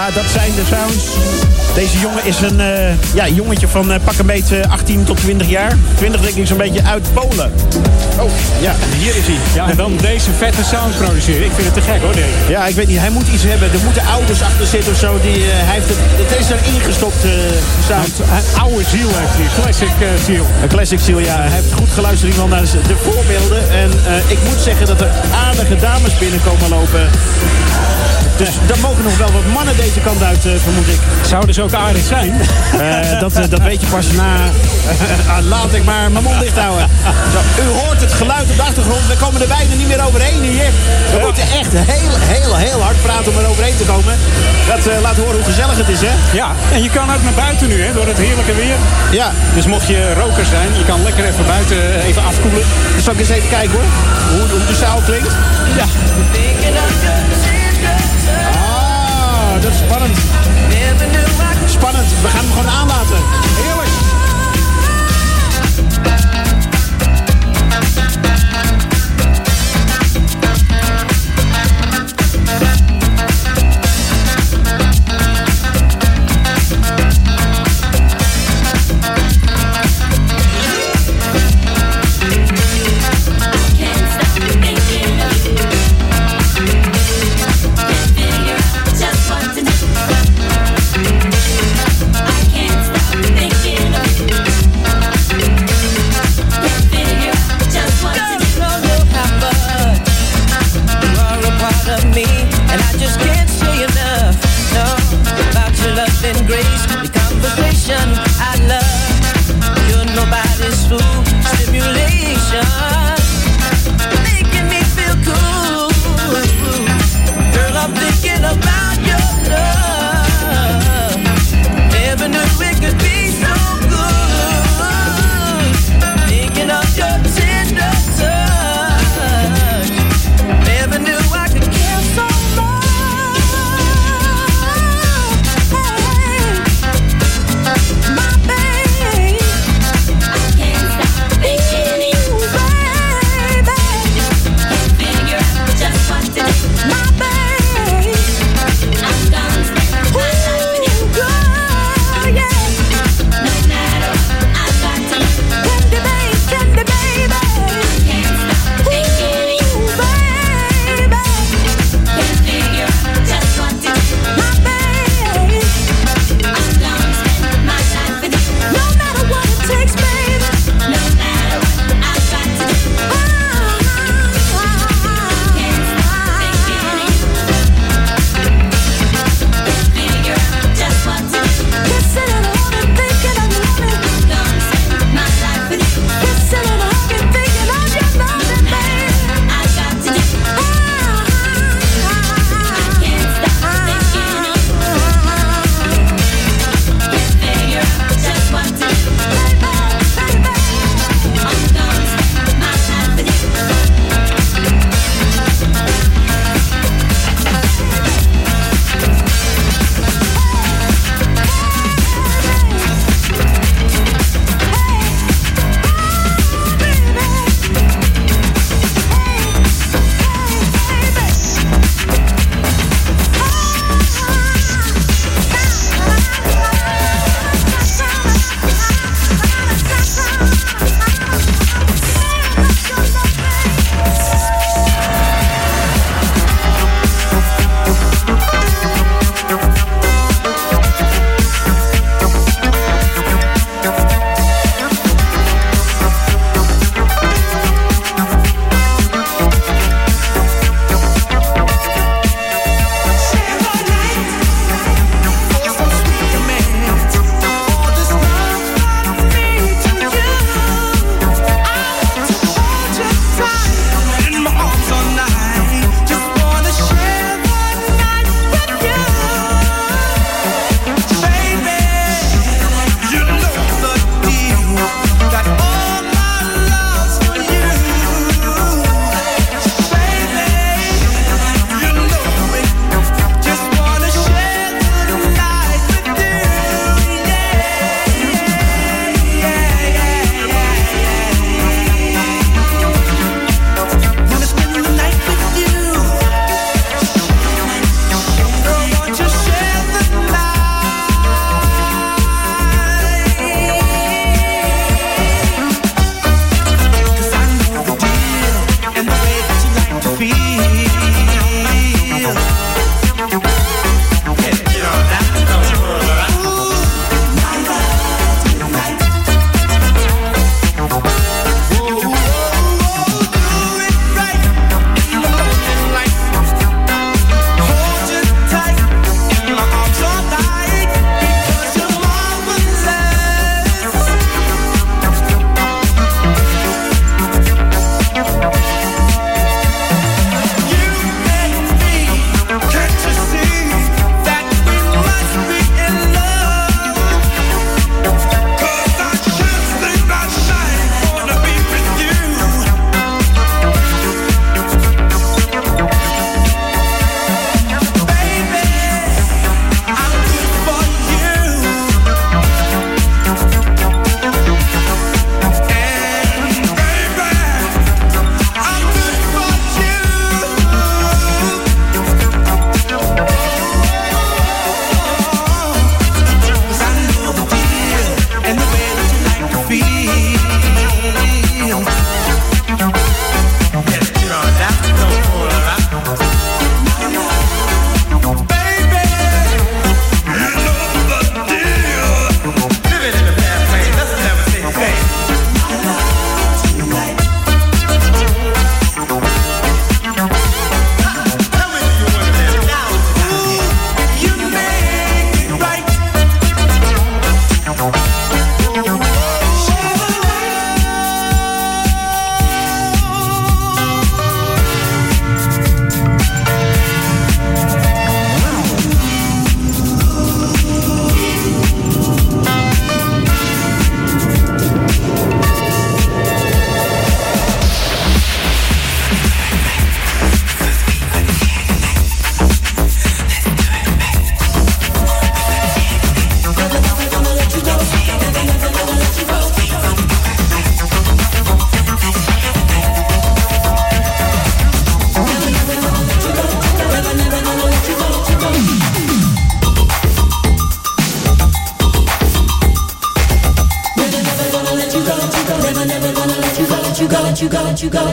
Ja, dat zijn de sounds. Deze jongen is een uh, ja, jongetje van uh, pak een beetje 18 tot 20 jaar. 20 denk ik zo'n beetje uit Polen. Oh, ja, hier is hij. Ja, en dan deze vette sounds produceren. Ik vind het te gek hoor, deze. Ja, ik weet niet. Hij moet iets hebben. Er moeten ouders achter zitten of zo. Die, uh, hij heeft het, het is er ingestopt sound. Een oude ziel heeft hij. Classic ziel. Een classic ziel, ja. Hij heeft goed geluisterd iemand naar de voorbeelden. En ik moet zeggen dat er aardige dames binnenkomen lopen. Dus er mogen nog wel wat mannen deze kant uit, uh, vermoed ik. Zouden ze ook aardig zijn? Uh, dat, uh, dat weet je pas na. laat ik maar mijn mond dicht houden. Zo, u hoort het geluid op de achtergrond. We komen er bijna niet meer overheen hier. We ja. moeten echt heel, heel, heel hard praten om er overheen te komen. Dat laat horen hoe gezellig het is, hè? Ja, en je kan ook naar buiten nu, hè, door het heerlijke weer. Ja. Dus mocht je roker zijn, je kan lekker even buiten even afkoelen. Dan zal ik eens even kijken, hoor. Hoe, hoe de zaal klinkt. Ja. Dat is spannend. Spannend. We gaan hem gewoon aanlaten. Heerlijk.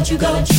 You go,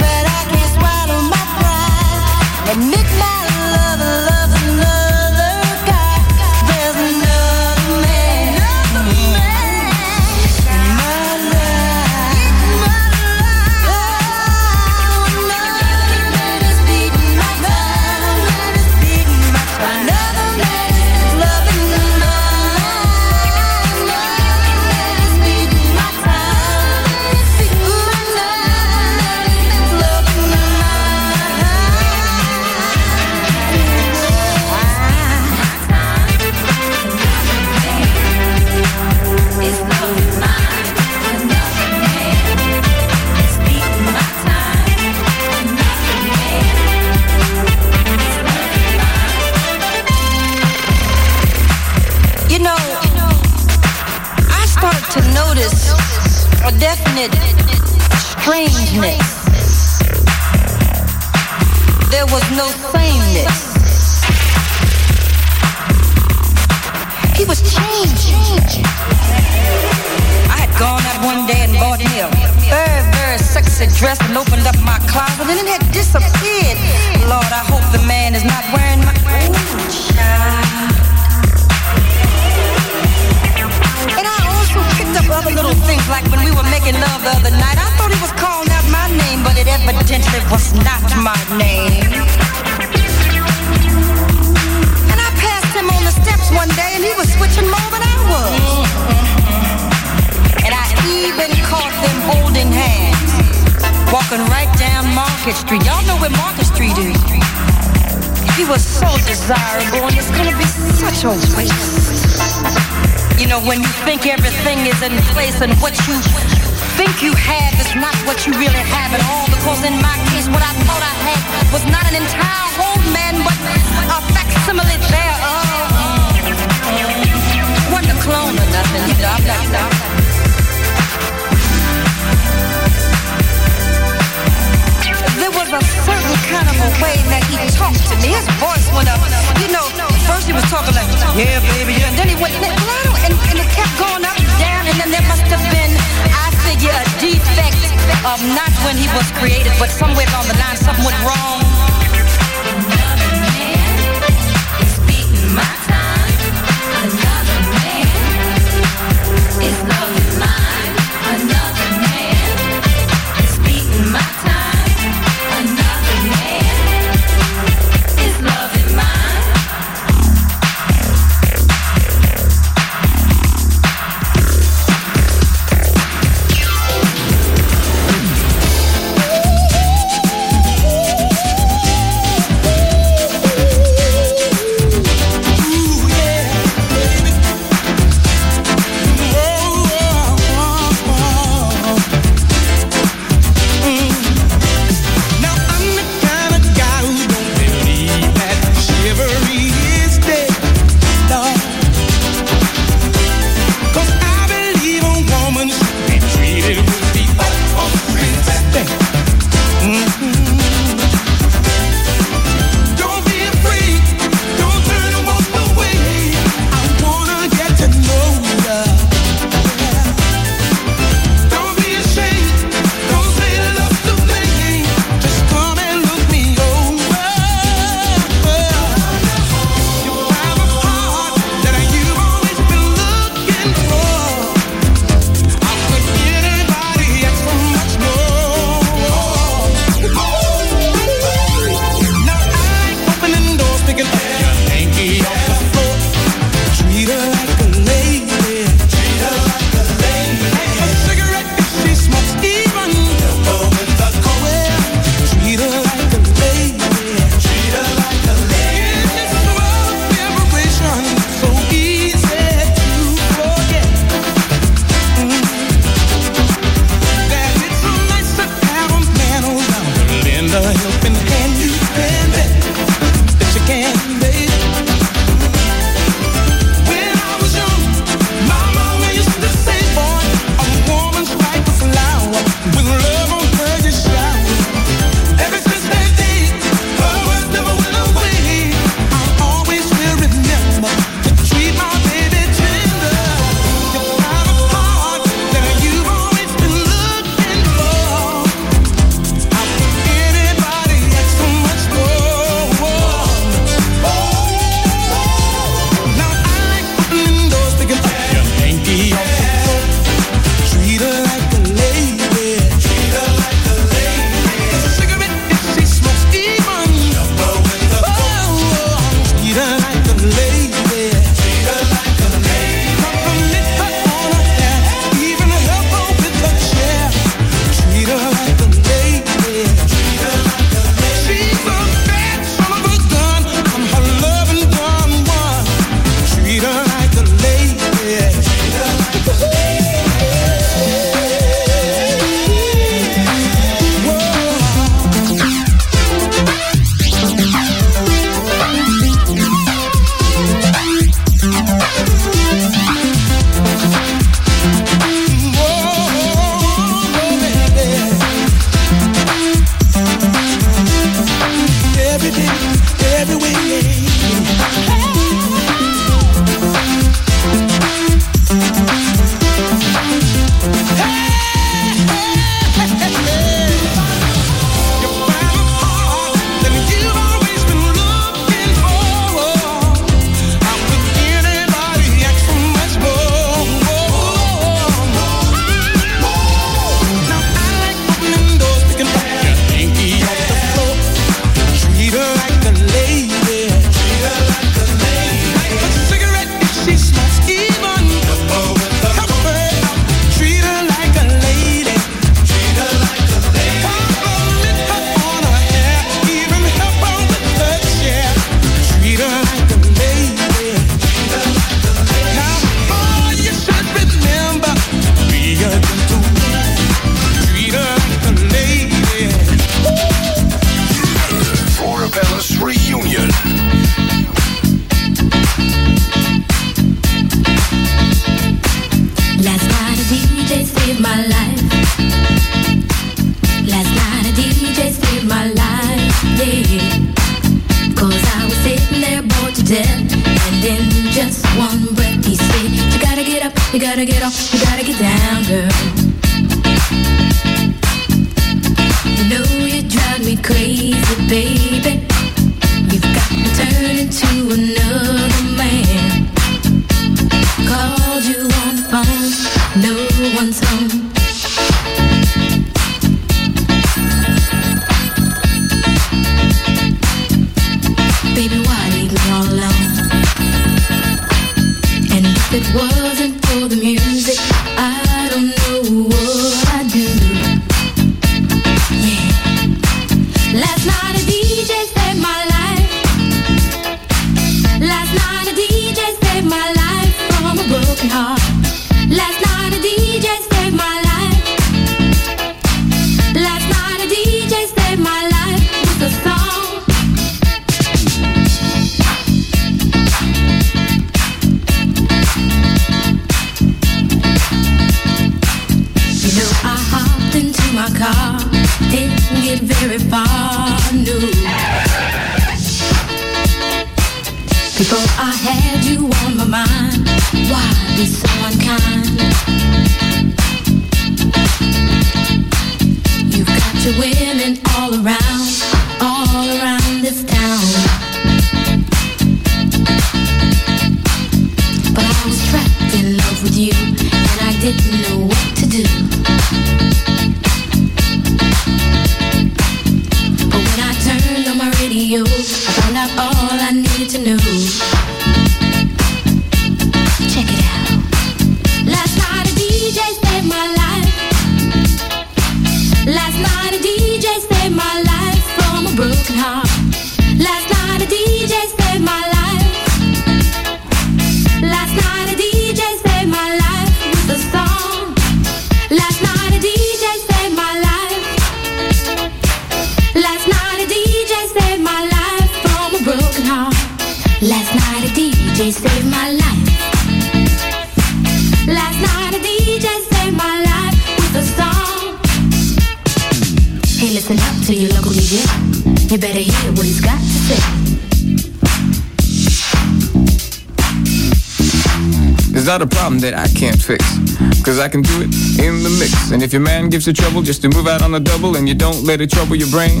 If your man gives you trouble just to move out on the double and you don't let it trouble your brain,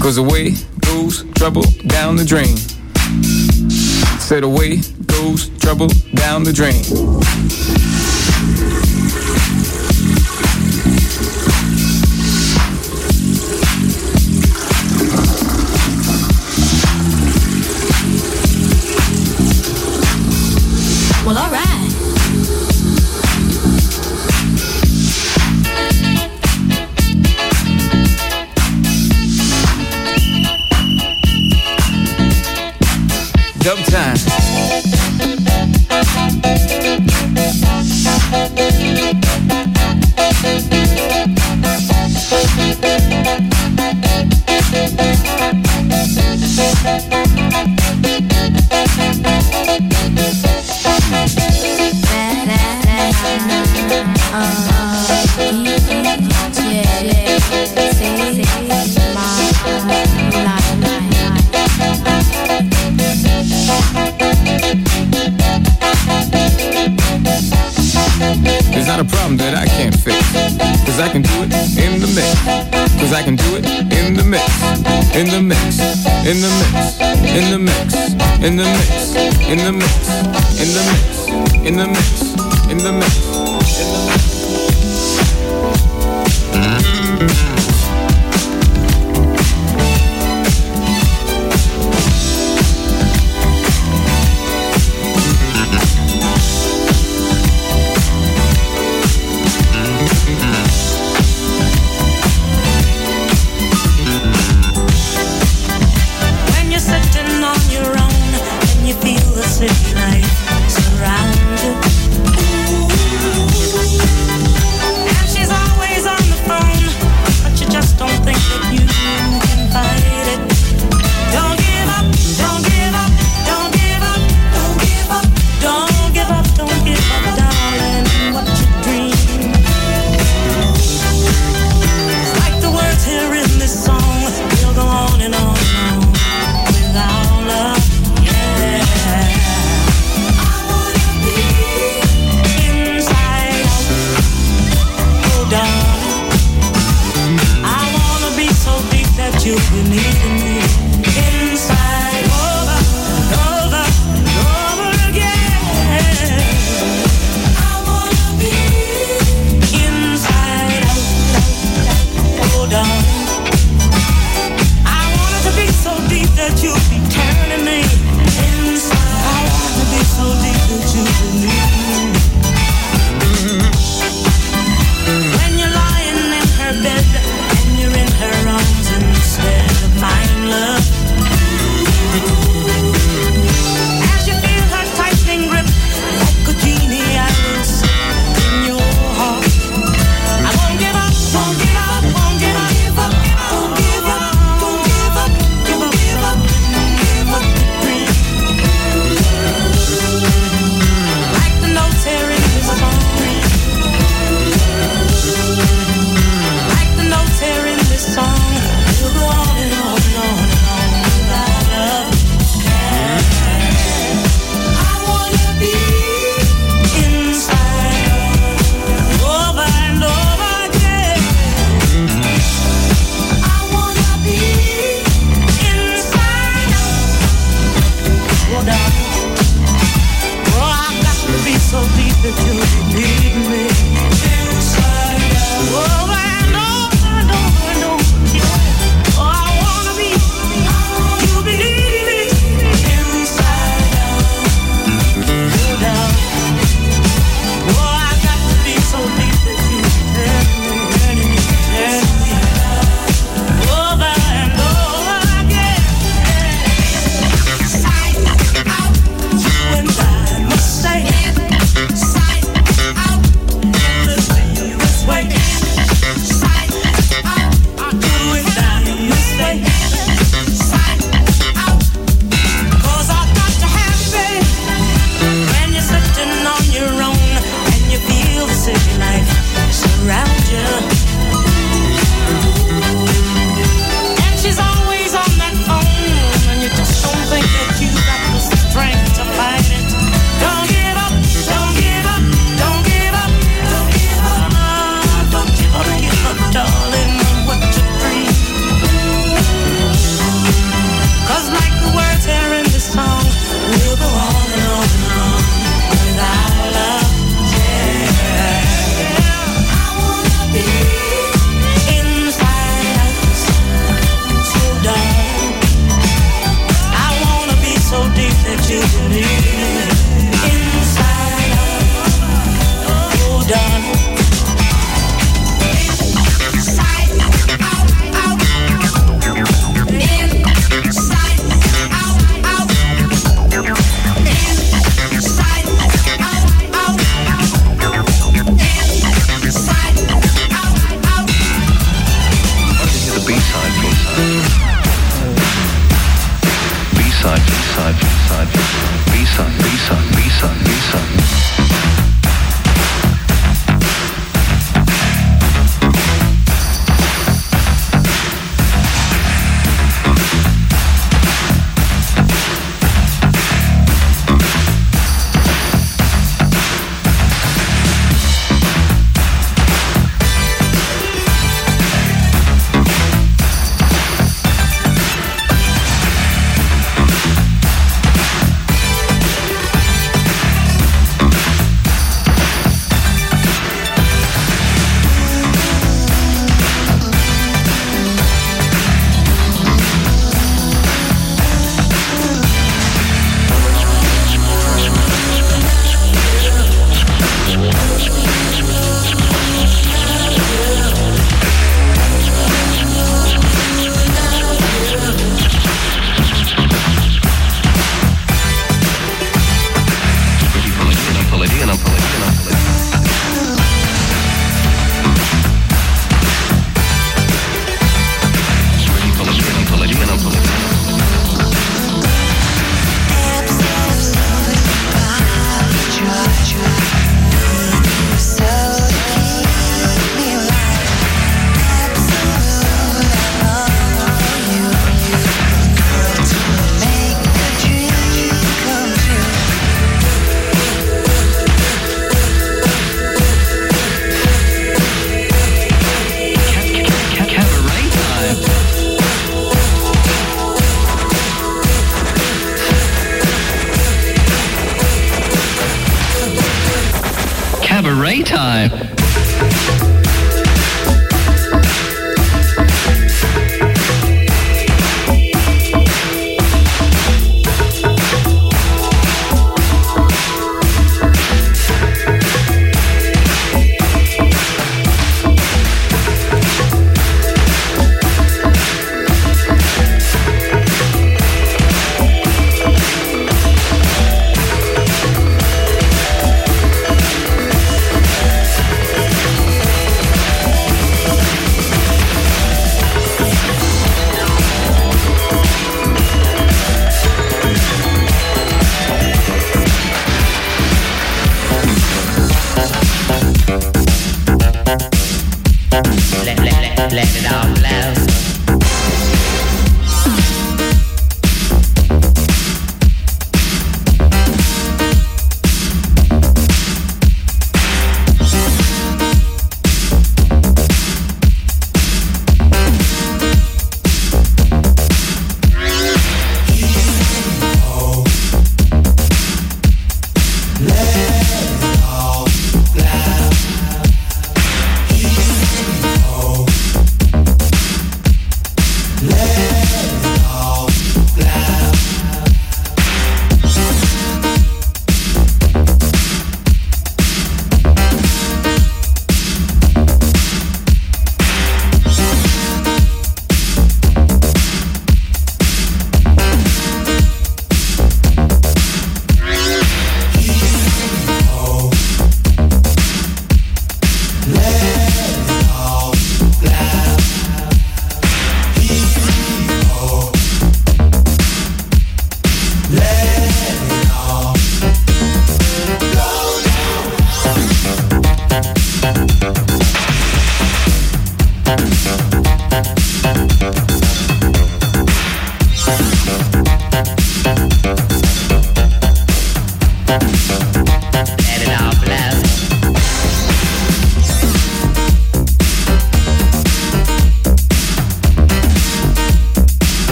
cause away goes trouble down the drain. Said away goes trouble down the drain. in the mix, in the mix, in the mix, in the mix, in the mix, in the mix.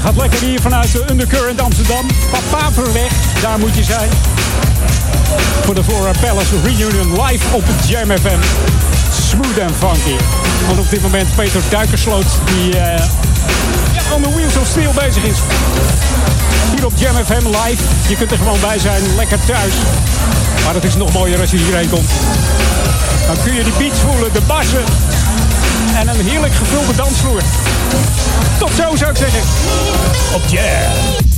Gaat lekker hier vanuit de Undercurrent Amsterdam. Papaverweg, daar moet je zijn. Voor de Flora Palace Reunion live op Jam FM. Smooth and funky. Want op dit moment Peter Duikersloot die ja, on the wheels of steel bezig is. Hier op Jam FM live. Je kunt er gewoon bij zijn, lekker thuis. Maar het is nog mooier als je hierheen komt. Dan kun je die beats voelen, de bassen. En een heerlijk gevulde dansvloer. Tot zo zou ik zeggen. Op. Saturday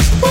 Woo!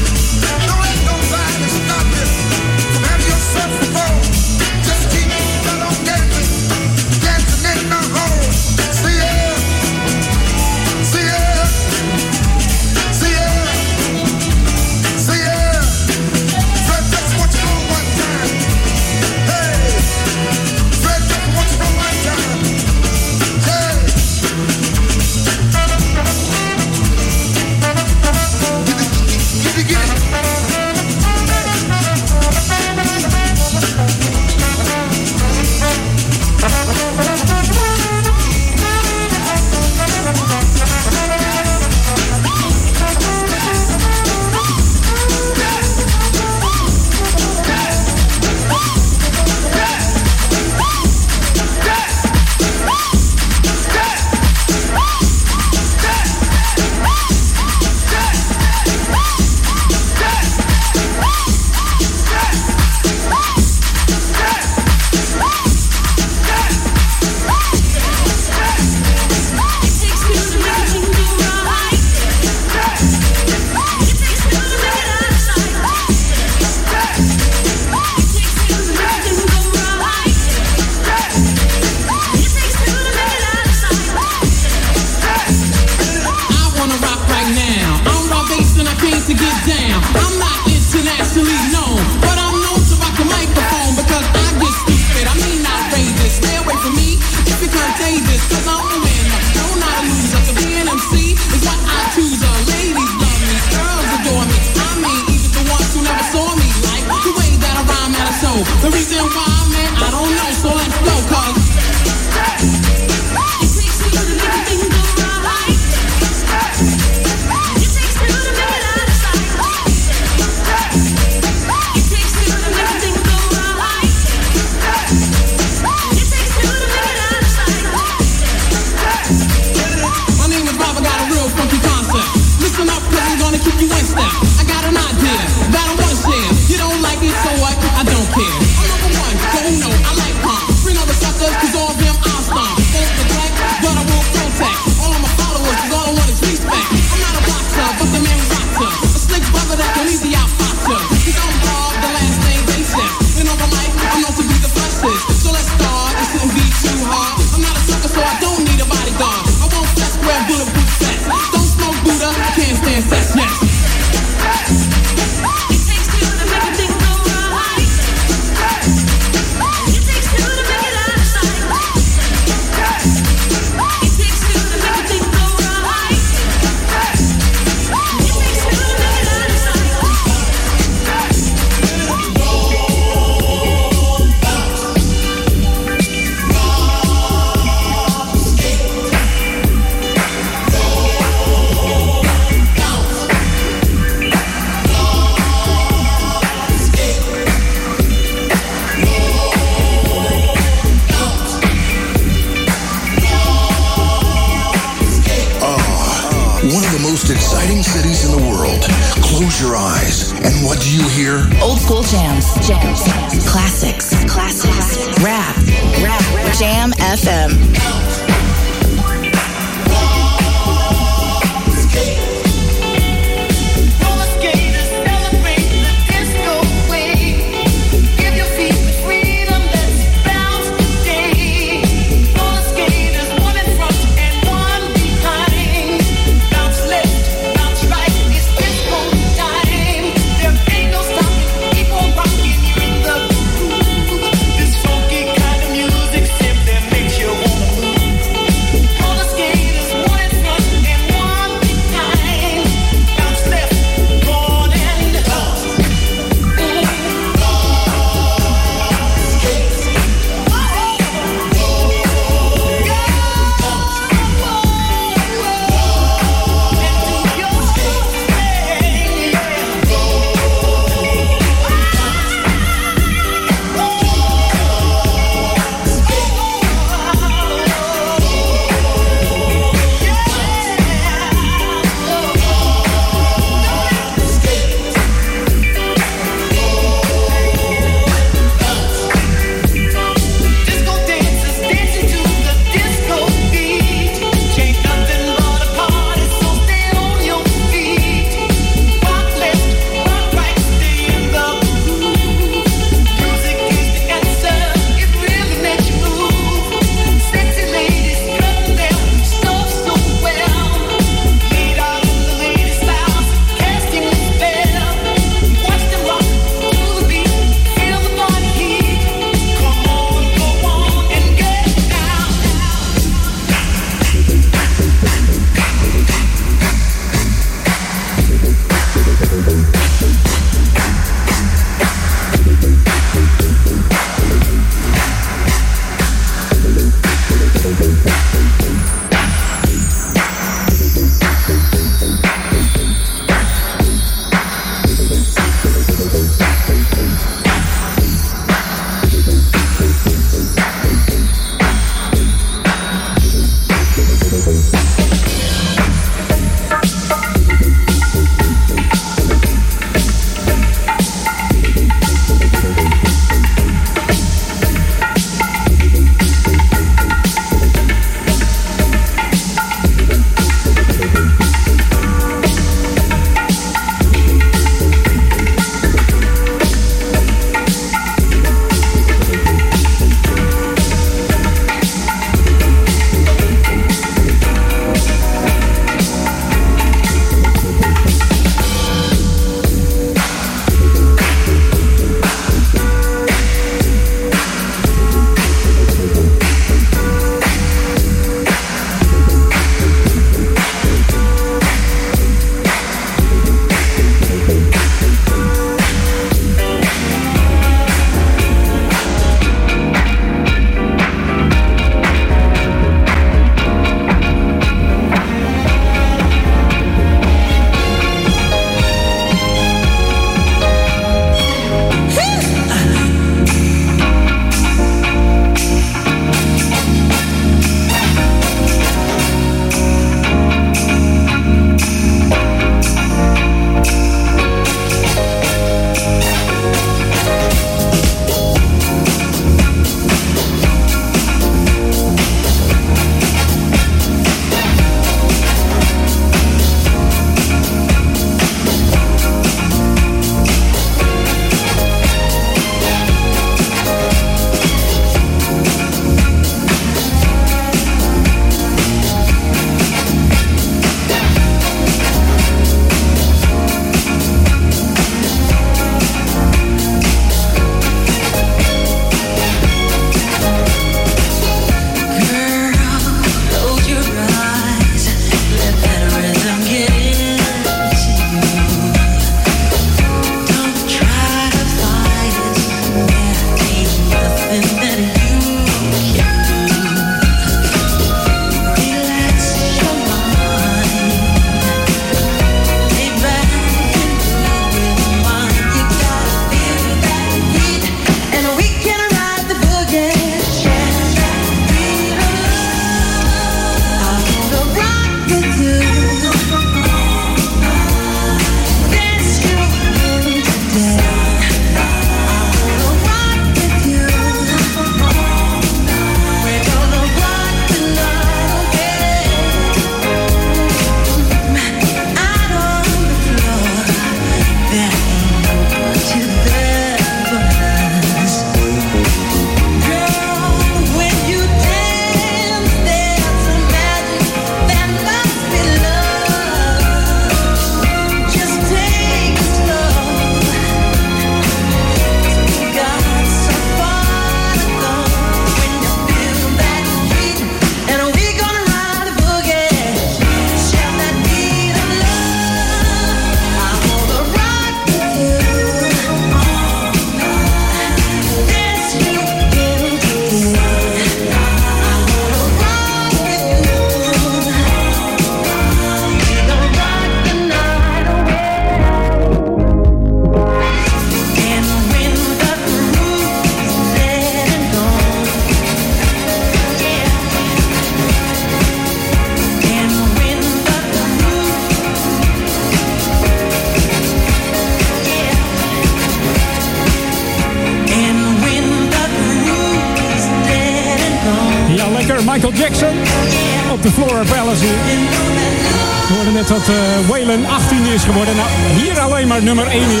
Geworden. Nou, hier alleen maar nummer 1 hits.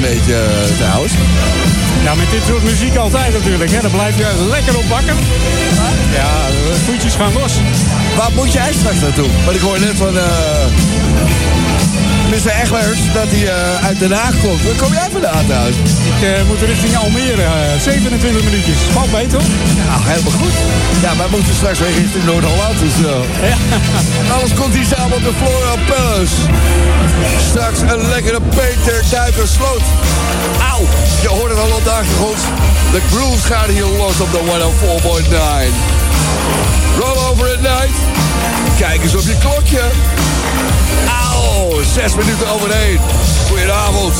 Klein beetje, eh, trouwens. Ja, met dit soort muziek altijd natuurlijk. Hè. Dan blijf je lekker op bakken. Ja, de voetjes gaan los. Waar moet jij straks naartoe? Want ik hoor net van... eh Mr. Egbers dat hij eh, uit Den Haag komt. Waar kom jij vandaan trouwens? Ik eh, moet richting Almere. eh, 27 minuutjes. Valt mee, toch? Nou, helemaal goed. Ja, wij moeten straks weer richting Noord-Holland. Dus, eh, Alles komt hier samen op de Flora Palace. Straks een lekkere Peter Duiker Sloot. Auw, je hoort het al op de achtergrond. De groove gaat hier los op de 104.9. Roll over at night. Kijk eens op je klokje. Auw, zes minuten over één. Goedenavond.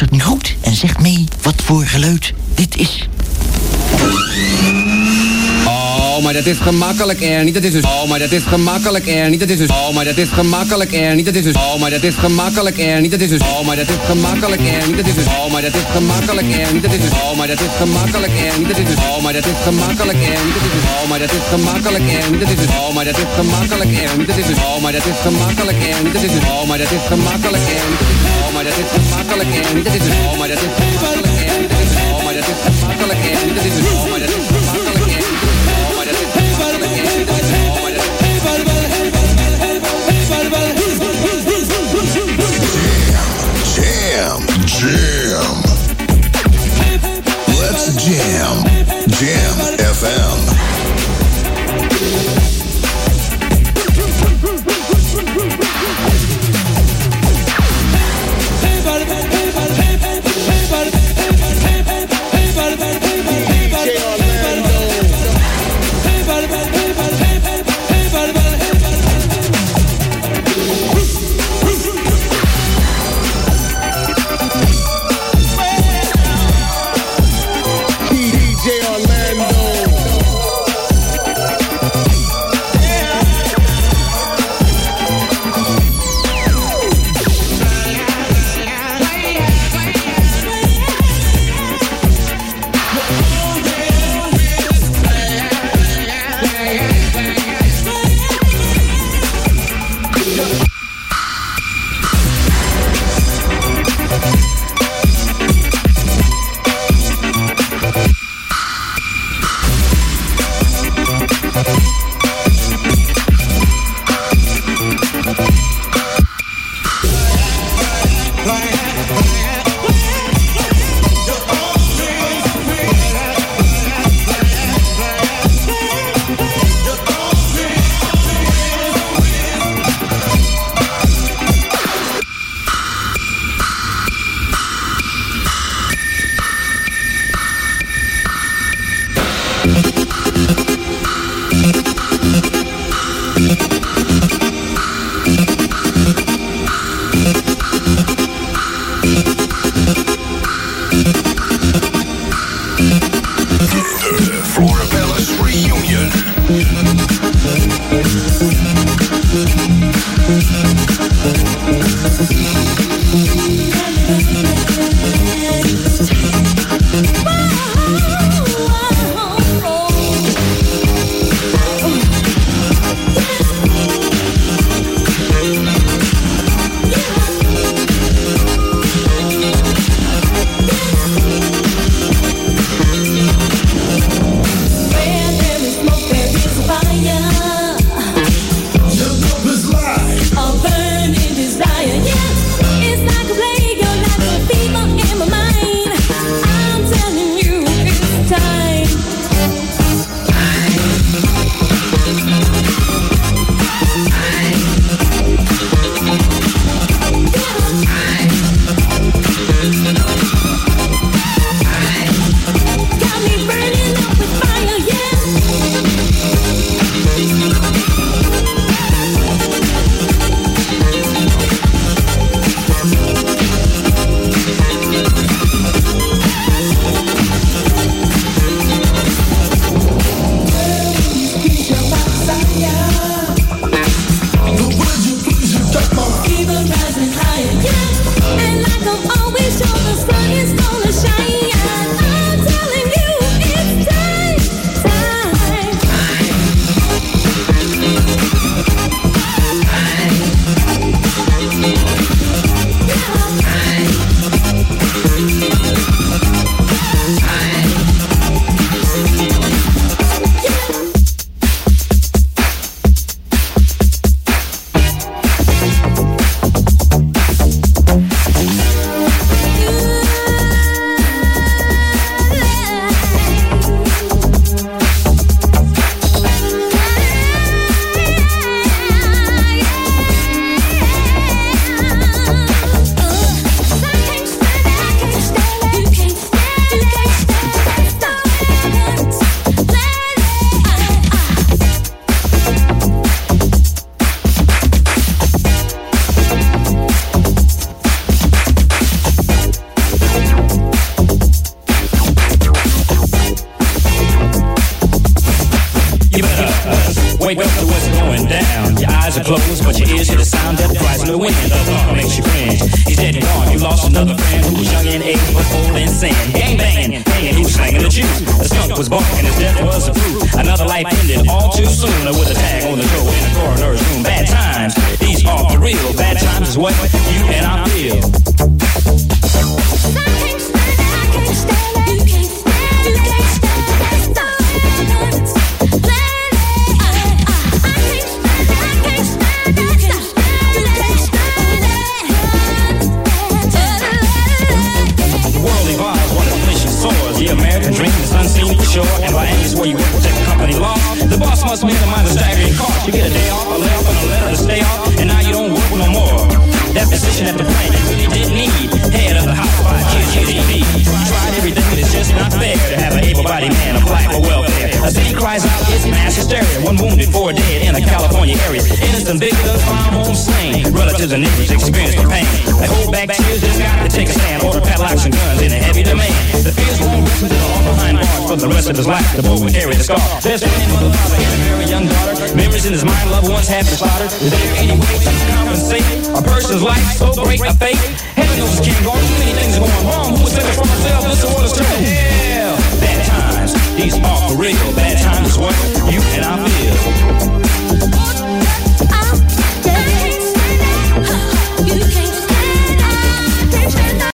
Luistert nu goed en zegt mee wat voor geluid dit is. Oh, maar dat is gemakkelijk, Ernie. Dat is dus. Oh, maar dat is gemakkelijk, Ernie. Dat is dus. Oh, maar dat is gemakkelijk, Ernie. Dat is dus. Oh, maar dat is gemakkelijk, Ernie. Dat is dus. Oh, maar dat is gemakkelijk, Ernie. Dat is dus. Oh, maar dat is gemakkelijk, Ernie. Dat is dus. Oh, maar dat is gemakkelijk, Ernie. Dat is dus. Oh, maar dat is gemakkelijk, Ernie. Dat is dus. Oh, maar dat is gemakkelijk, Ernie. Dat is dus. Oh, maar dat is gemakkelijk, Ernie. Dat is dus. Oh, maar dat is gemakkelijk, Ernie. Dat is dus. Oh, maar dat is gemakkelijk. Oh, maar dat is. Dat is. Oh, maar dat is gemakkelijk, Ernie. Dat is. Oh, maar dat is gemakkelijk, Ernie. Dat is. Oh, maar dat is gemakkelijk,